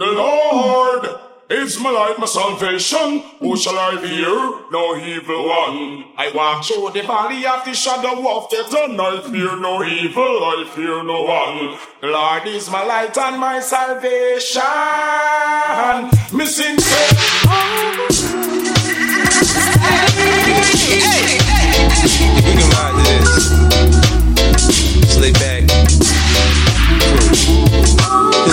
The Lord is my light, my salvation. Who shall I fear? No evil one. I walk through the valley of the shadow of death, and I fear no evil. I fear no one. Lord is my light and my salvation. Missing say, We can ride this. Slay back.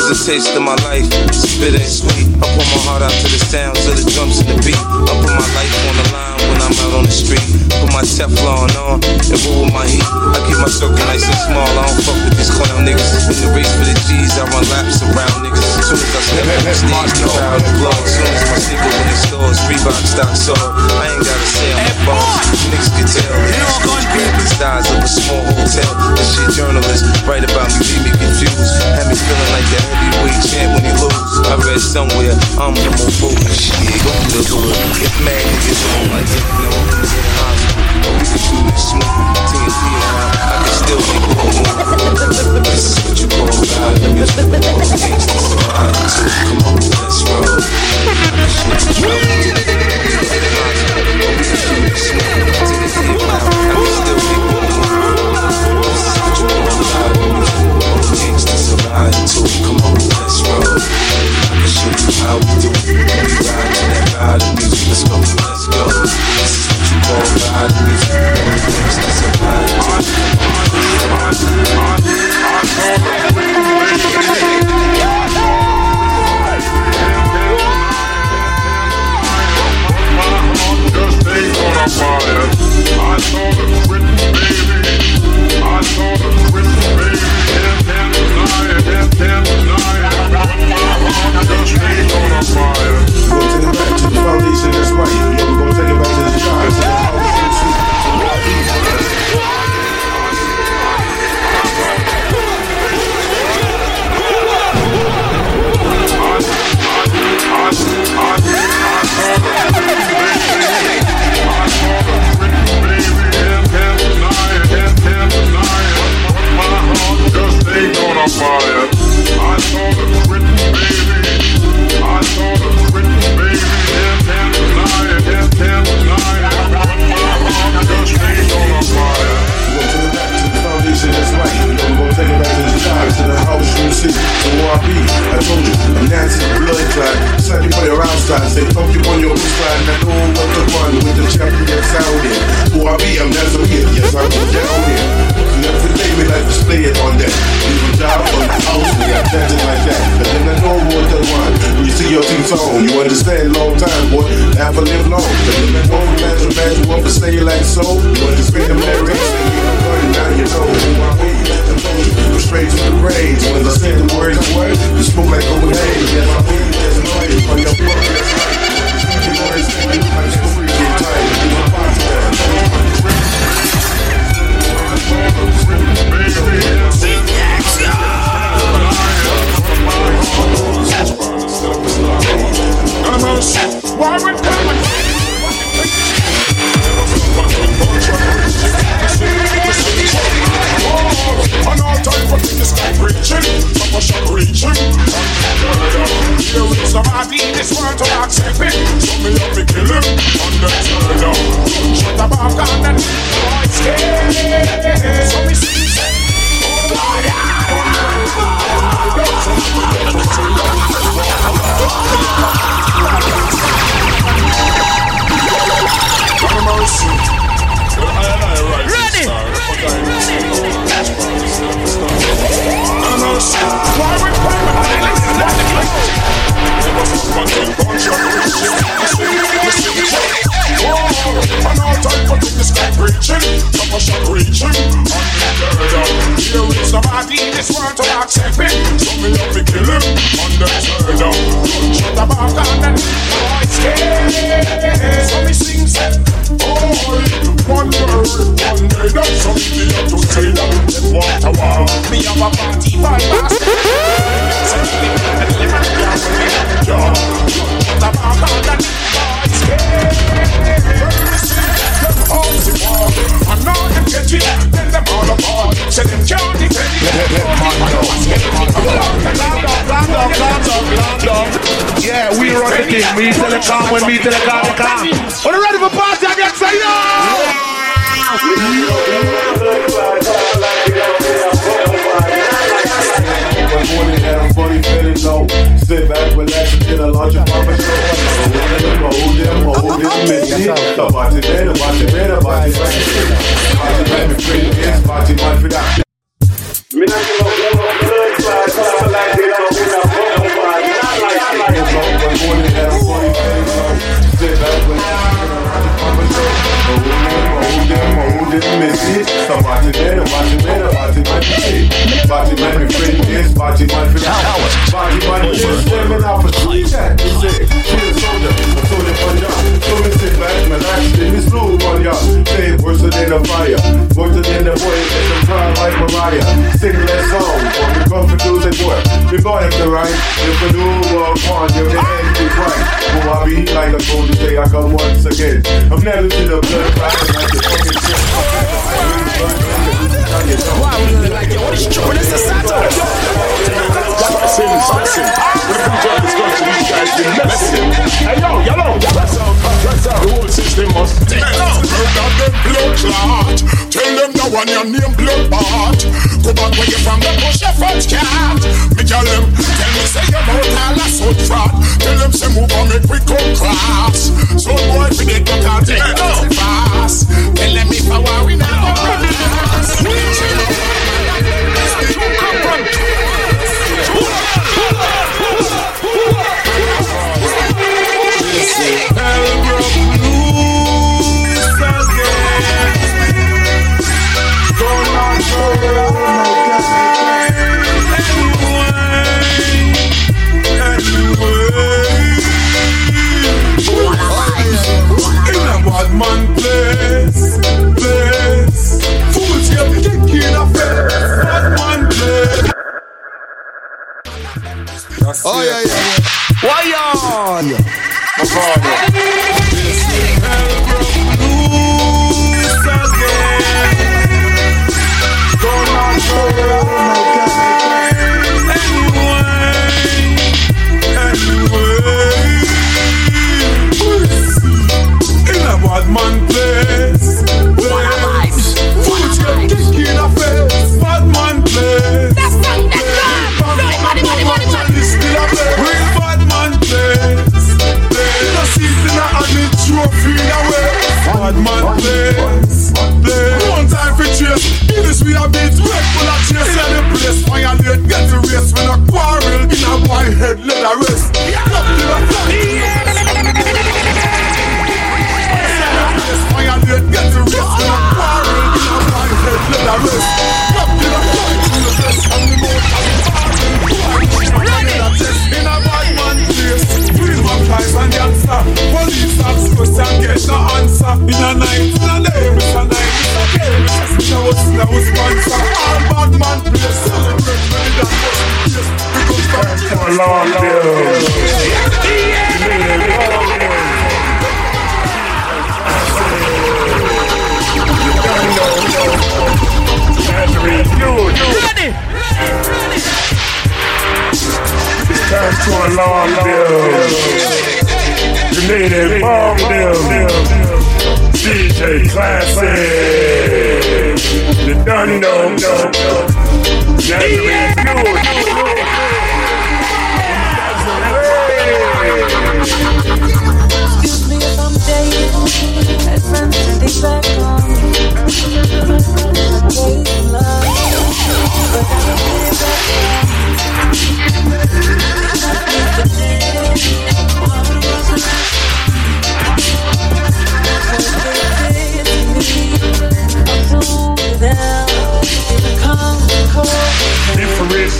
A taste of my life. Spit ain't sweet. I pour my heart out to the sounds of the drums and the beat. I put my life on the line when I'm out on the street. Put my Teflon on and roll with my heat. I keep my circle nice and small. I don't fuck with these clown niggas. In the race for the G's, I run laps around niggas. As soon as I step on the stage, the crowd applause. As soon as my sneaker when it stores, Reebok stock sold. I ain't gotta say I'm a boss. Niggas can tell. These styles of a small hotel. This shit journalists write about me, leave me confused. Had me feeling like the heavyweight champ when he lose. I read somewhere I'm the more focused. Shit, go to the hood. If mad niggas don't like no, happy. So me love to kill on the turn up. I'm sing. Oh, you wonder, wonder that to say that want. Have a party. So yeah. Up, then we act, then them all apart. So them can't defend it. Yeah, we run the thing. Me tell the calm when me tell the calm, the calm. When you ready for party, I get say, yo! Yeah. Morning and I'm funny feeling low. Sit back, relax, and get a lunch of mama show. Hold them, hold them, missy. About it better, about it better, about it. About it better, pretty, yes, about it that. Me not give up, give up, blood clot, clot, like it, I'm in a bump, but not like it. One morning and I'm funny feeling low. Sit back, relax, and get a lunch of mama show. Hold them, hold them, hold them, missy. About it better, about it better, than fire, worse than the boy, let them cry like Mariah. Sing that song, or me come for do the boy. Me boy have to right, if I do walk on, you the end be right. Oh, I be like a soldier, say I come once again. I'm never to the blood crying like the fucking shit. We? What is we. The whole system must. Tell them your name. Go back where you from, the. Me tell them, tell say you mouth all a so fat. Tell them say move on cross. So boy fi get out fast. Tell them if I want we pass. Man the trophy away. Bad man place. Place. One time for chase. Guinness we a beat. Red full of chase. In the place. Violate. Get the race. When a quarrel. In a boy head. Let a rest. To the Violate. Get the race. When a quarrel. In a boy head. Let a rest. Up to the fight. To the best. And the most. In a bad man place Real vampires and gangster Police question get no answer In a night, in a day, it's a night, it's a day a was, sponsor All bad man Celebrate when a long Ready? Time to alarm them. You need it, bomb them. DJ Classic. You done know. Nazarene Excuse me if I'm dating. Had friends and they back on me. I gave love, but I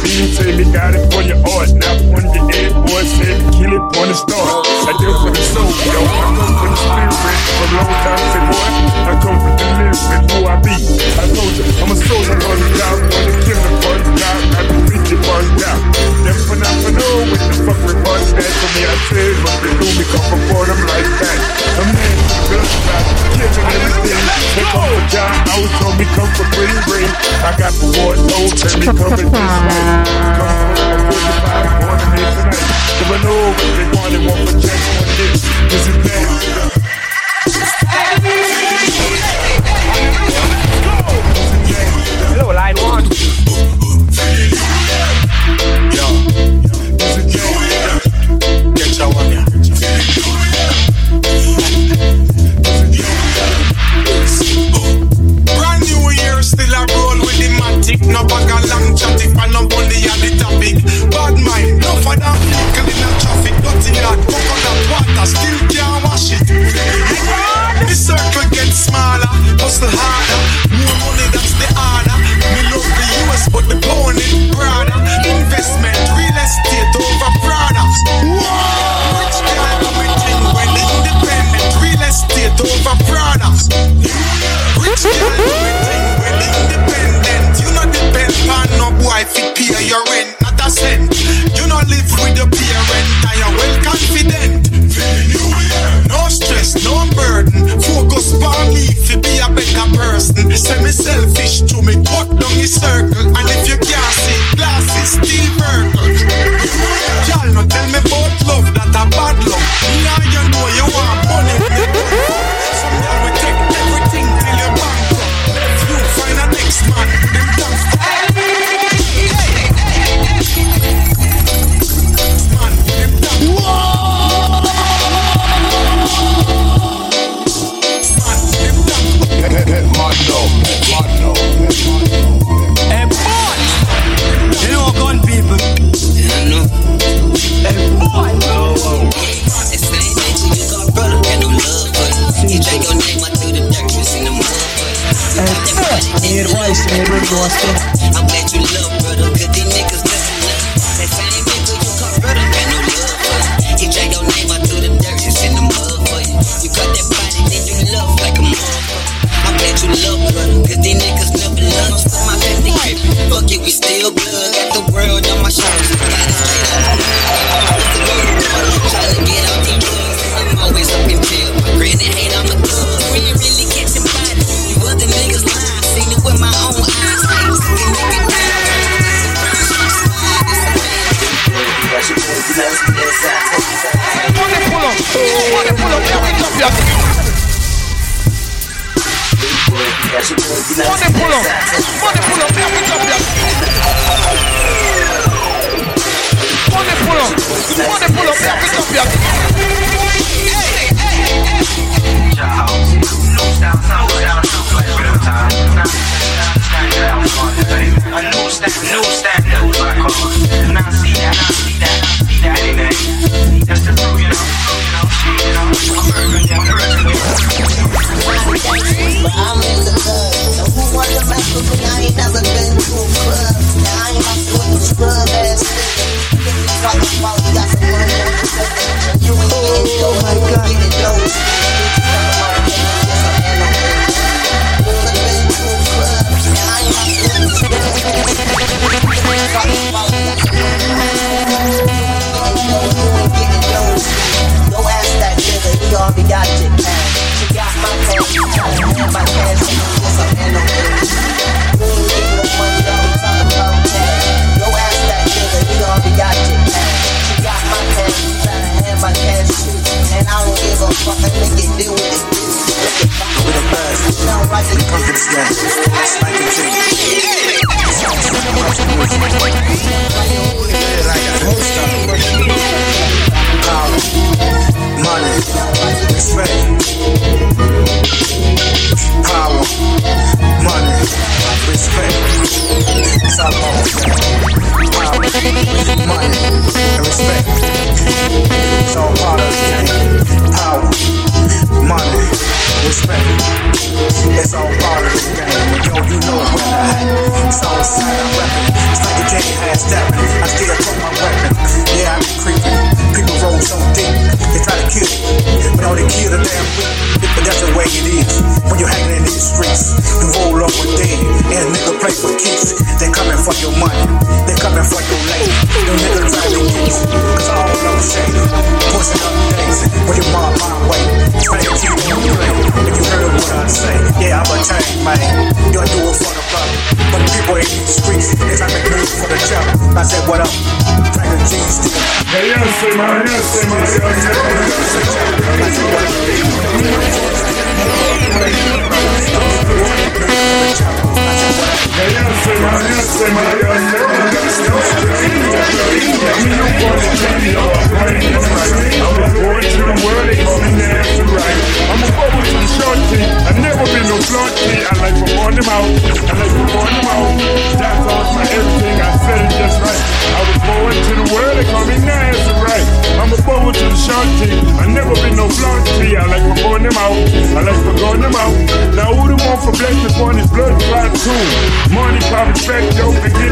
say me got it for your art, not on your head, boy. Me kill it on the start. I deal for the soul, yo. I come for the spirit. For long time, say boy, I come for the living. Who I be? I told you, I'm a soldier on the down, on the killer on the down. I do reach it on down. Them for not for no, with the fuck with on that. For me, I say but they do me come before them like that. A man, bloodshot, killing everything. Take off a job, I was told me come for bring bring. I got the war, no, tell me come in this way. Come on, I'm 45, born in here tonight. Never know what they want, they want selfish to me, cut down the circle. And if you can't see glasses, deeper.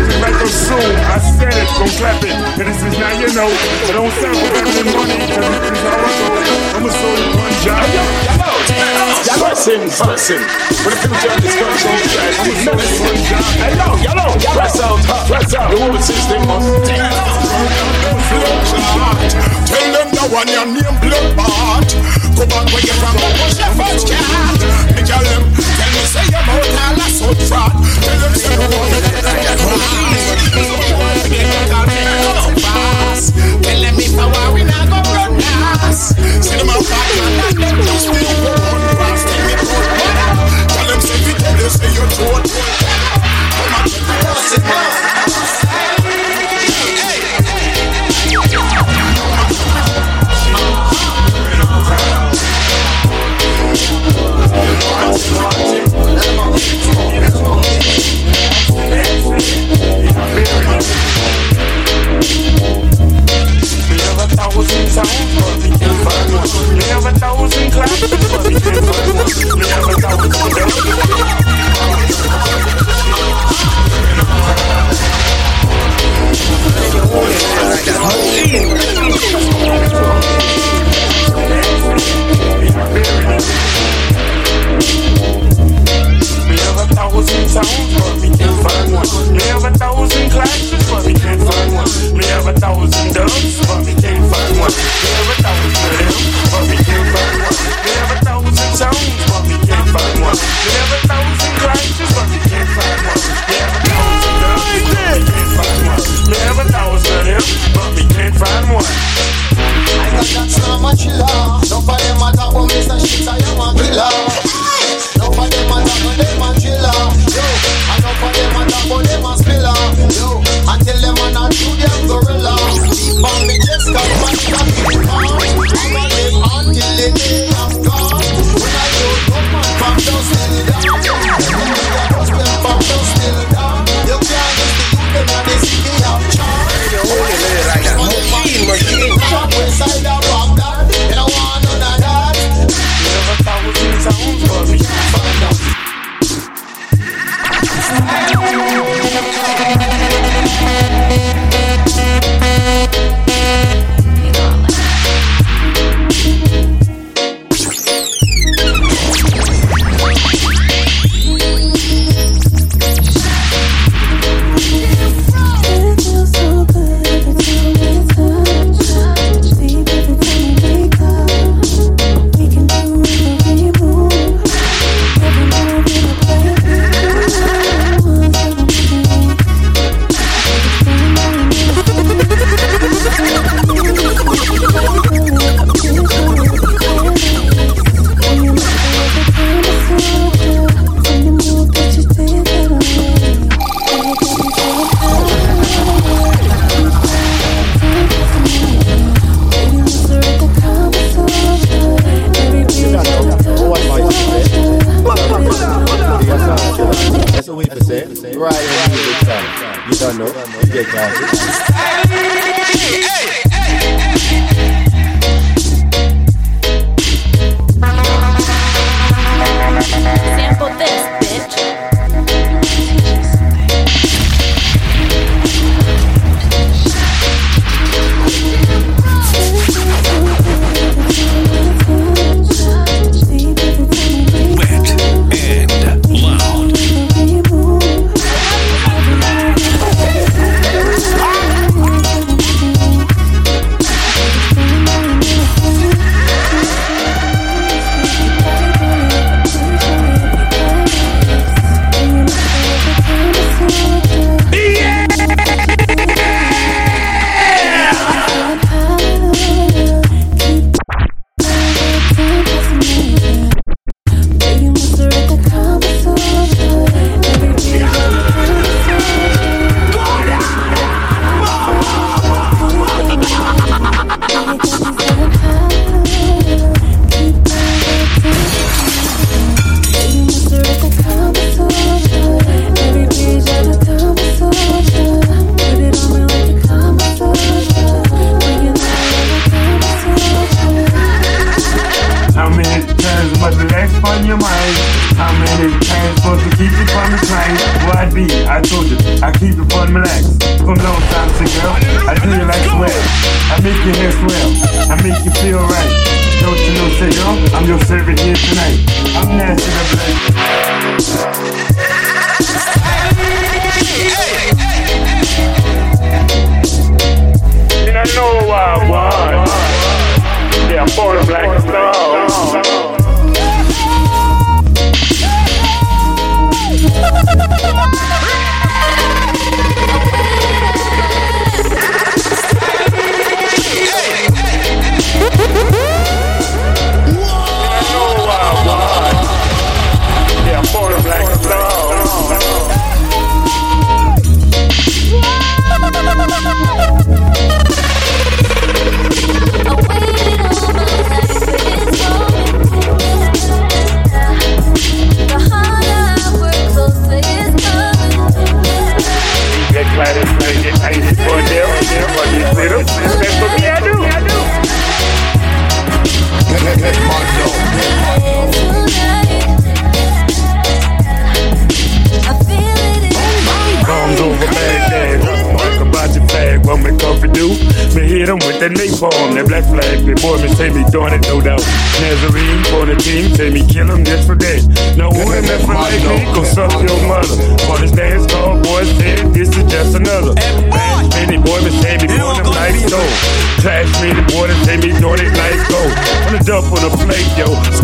If I said it, gon' clap it, and this is now you know. I don't Listen, for the future of this country, I'm Hello, hello, Press out, press out. The whole system must Tell them the one your name bloodbath. Go back where you from, push your first cat. Tell them, tell me say your mouth all a so fat. Tell them say you want to get a pass. Tell them if I war we not go run us. See them a man and them just feel one pass. Tell me Tell them say we tell you say you're. Come on, the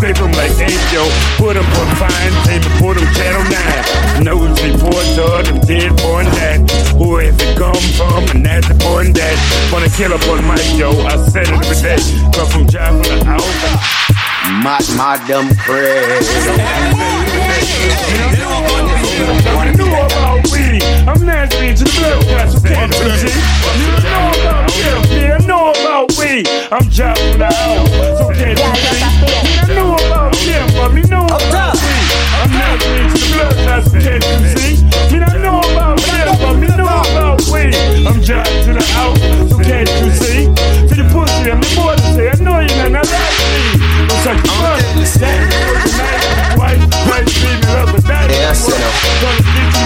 Save him like Angel, put him on fine, tape put him channel 9. News reports on him dead born that. Who has it come from? And that's the point that. Wanna kill up on my yo, I said it with that. Come from Joplin to Alpha my dumb crazy. You know about me. I'm nasty to the blood pressure. You know about me. I know about weed. I'm dropping out. So get it. You know about me know about. I'm nasty to the blood pressure.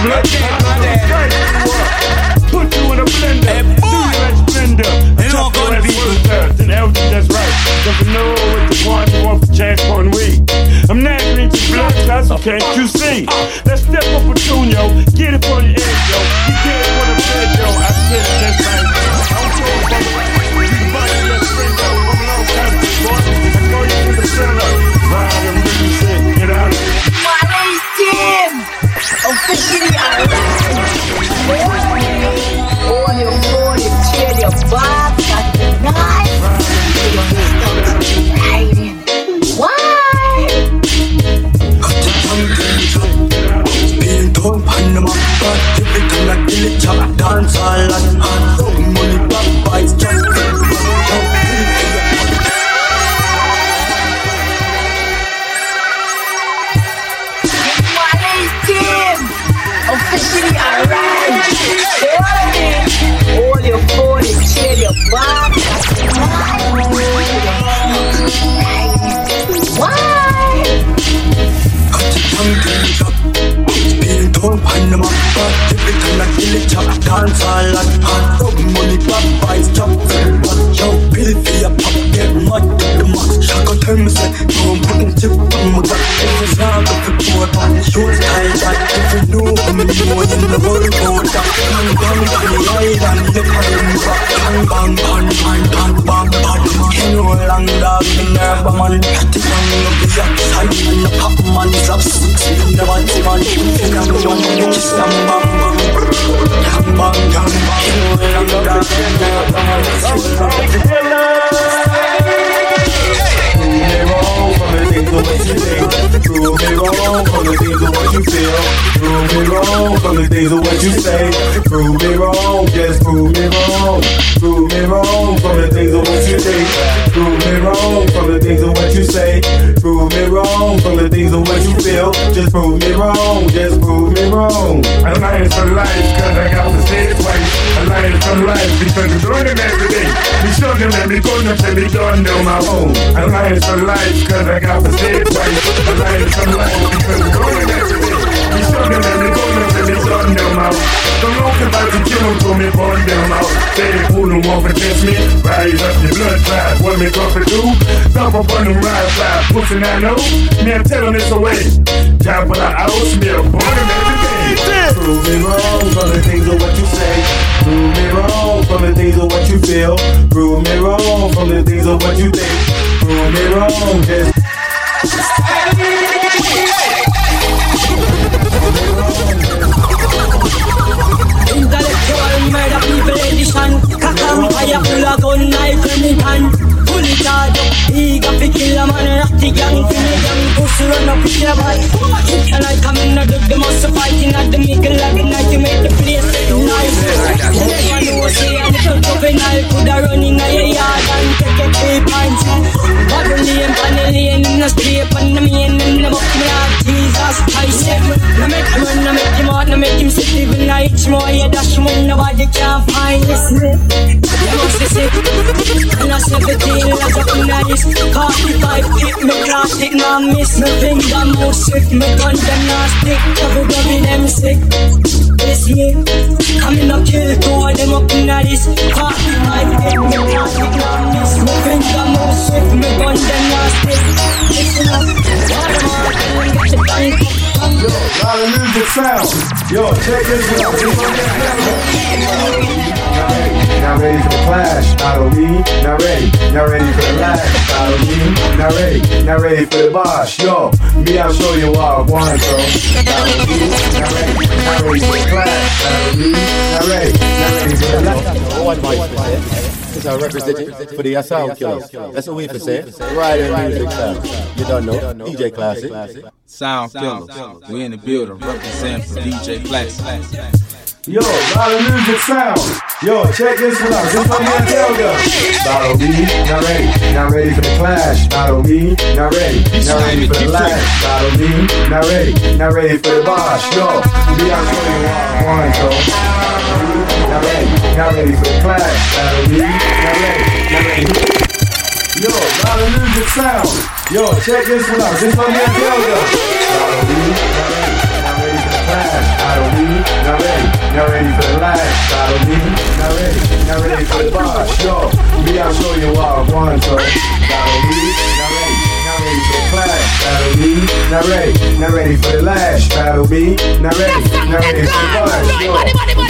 My dad. Put you in a blender. Hey, boy. Do you that splendor. You don't go to be and that's right. Cause I know what you want. You want chance one week. I'm not into blood, that's can't you see? Let's step up a two dance all and hot. Money, pop, vice, jump, fair, one, pill, be Because we grow them every day. We show them and we grow them till we don't know my own. I lied some life because I got the same price. I lied some life because we grow them every day. We show them and we grow them till we don't know my own. Don't look about the kill them, me burn them out. They pull them off test me. Rise up your blood drive. What me come to? Dump up on them ride fly. Pussy I know. Me I tell them it's a way. Job when I out, me a burn them every day. Prove me wrong, all the things of what you say. Prove me wrong from the things of what you feel. Prove me wrong from the things of what you think. Prove me wrong, just Intellectual murder people edition Kakam fire full of gun knife It hard up Eager fi kill a man Ratty gang Feel a gang Pussy run up with your body Can I come in and do the most fighting At the middle of the night You make the place nice. You never know say little juvenile. Coulda run in your yard And take a three pints. Lane, panel lane In the street On the main In the book me heart Jesus Christ No make him run No make him out No make him sit Even itch more. You dash more Nobody can find this must be sick And I 17 Like a nice. Coffee pipe Hit me class It now miss Me finger move sick Me gun them not stick. Everybody them sick. This me. I'm in a kill Two of them up in a this Coffee pipe Hit me class It now miss Me finger move sick Me gun them not stick. Listen up. All them all Get the bank Yo, lot of music sound. Yo, check this out. Not ready for the clash, follow me. Not ready, not ready for the lash, follow me. Not ready, not ready for the boss. Yo, me, I'll show you what I want, bro. Follow me. Not ready, not ready for the clash, follow me. Not ready, not ready for the lash. It's our representative for the sound killers. That's what we for say. Right in music sound. You don't know. DJ Classic. Sound killers. We in the building representing for DJ Classic. Yo, lot of music sound. Yo, check this one out. This one here, tell them. Follow me, not ready, not ready for the clash. Follow me, not ready, not ready for the lash. Follow me, not ready, not ready for the boss. Yo, me, I'll show you what I want, so. Not ready, not ready for the clash. Follow me, not ready, not ready. Yo, lot of music sound. Yo, check this one out. This one here, me, not ready, not ready for the clash. Follow me, not ready, not ready for the lash. Follow me, not ready, not ready for the boss. Yo, me, I'll show you what I want, me, not ready, not ready for the clash. Follow me, not ready, not ready for the lash. Follow me, not ready, not ready for the boss. Yo,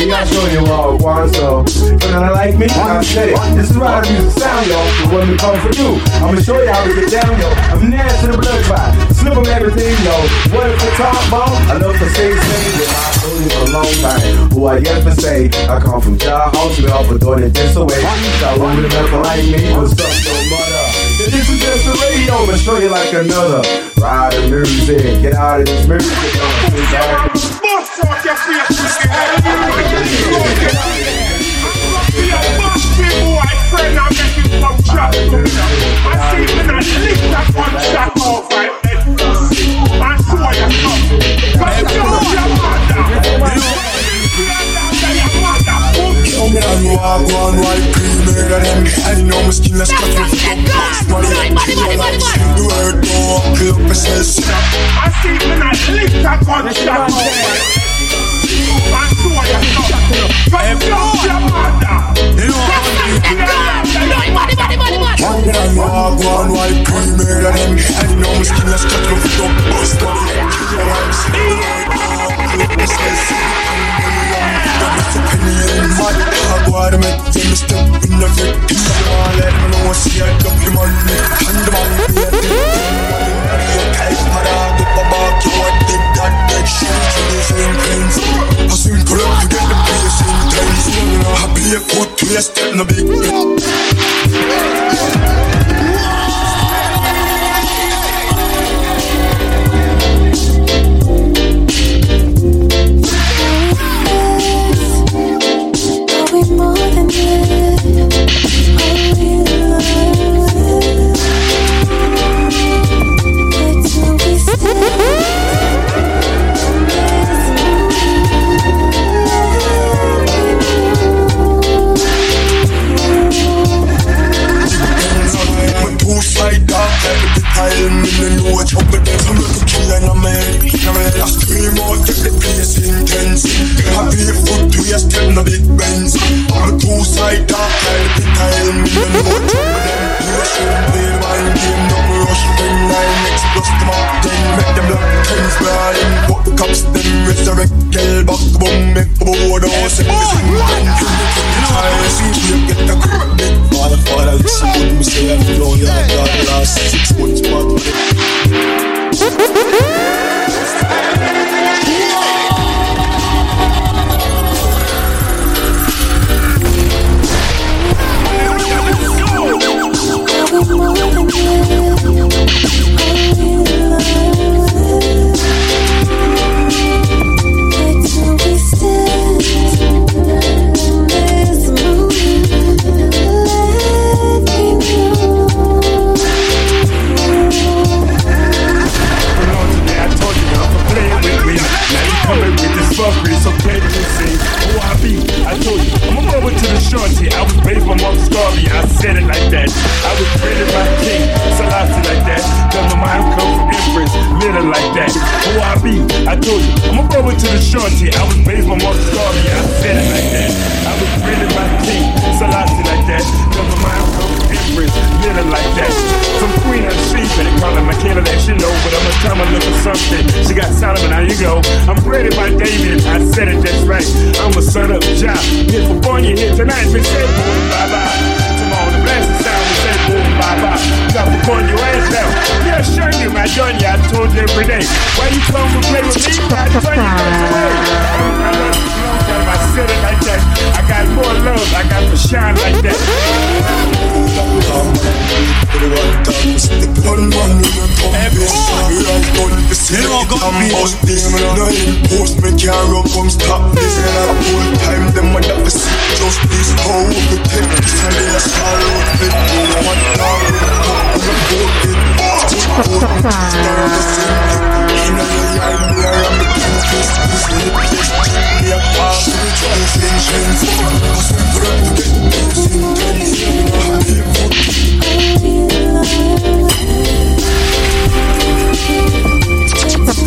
me, I'll show you what I want, so. You not like me? I said it. This is why the music sound, yo. The one that come for you. I'ma show you how to get down, yo. I'm near to the blood clot. Slip of everything, yo. What if the top ball? I love to say, say, with my soul for a long time. Who I yet to say, I come from child hospital for doing it this away. So who would never like me? What's up, no mother? This is just the radio, but show you like another. Ride the music, get out of this music. A. I know mother. Yo, me The word up, myself I see when I lick that one shot. One I know my skin is cut with the box Money, kill your life The word go up, kill up myself That's a penny in mud I go out and make them step in the fit Can't let me know see I love you man Hand the man me a dead Money your type Mother up a back You a dead that dead shit To the same things I swing pull up to get the place in times I play a to a step in a big every day. Why you come and play with me? Away. I love you I it like that. I got more love, I got to shine like that. One man in a compass We have done the same I'm bust this No impose me this full time them this they to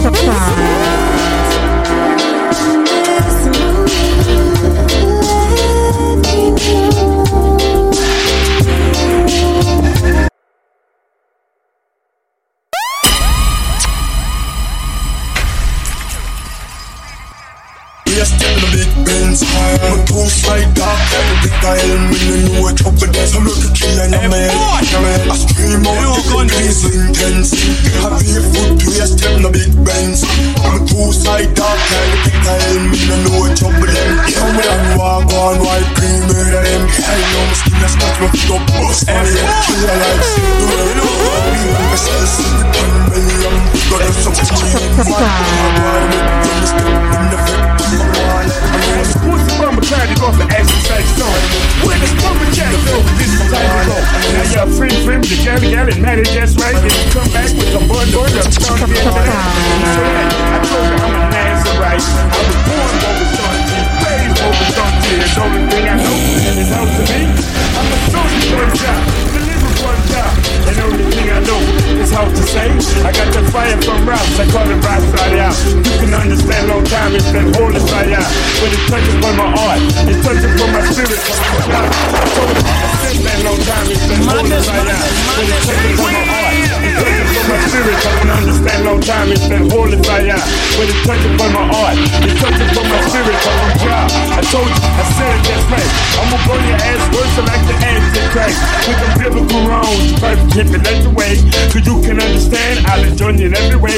to Benz I'm a two-side dog Every tile me no know what up with this I'm looking killer in a man I scream out the police intense. I pay food to yes, tell the big Benz I'm a two-side dog Every tile me no know what up with them Come with them walk on white cream murder them. I know my skin is not foot up bust. It Killer like shit do it We want to sell secret one million Got us some cheap One more with them step in the victim Pussy bummer trying to go for bummer jack, so this is time to go. Now the galley, galley, man, just right. Then you come back with some bun, bun, I'm starting to get that. So I told you I'm a Nazarite. I was born over raised over. The only thing I know is how to me. I'm a for And the only thing I know is how to say. I got the fire from Ralph, I call it Rastafari. You can understand long time, it's been holding fire. When it touches on my heart, it touches on my spirit. I told you, I said that long time, it's been holding fire. When it touches time, it's been holding fire. When it touches on my heart, it touches on my spirit. but I'm on. I told you, I said it just right. I'ma burn your ass worse like the Antichrist. With the biblical wrongs, perfect hit me let the way. Cause you can understand, I'll enjoy you in every way.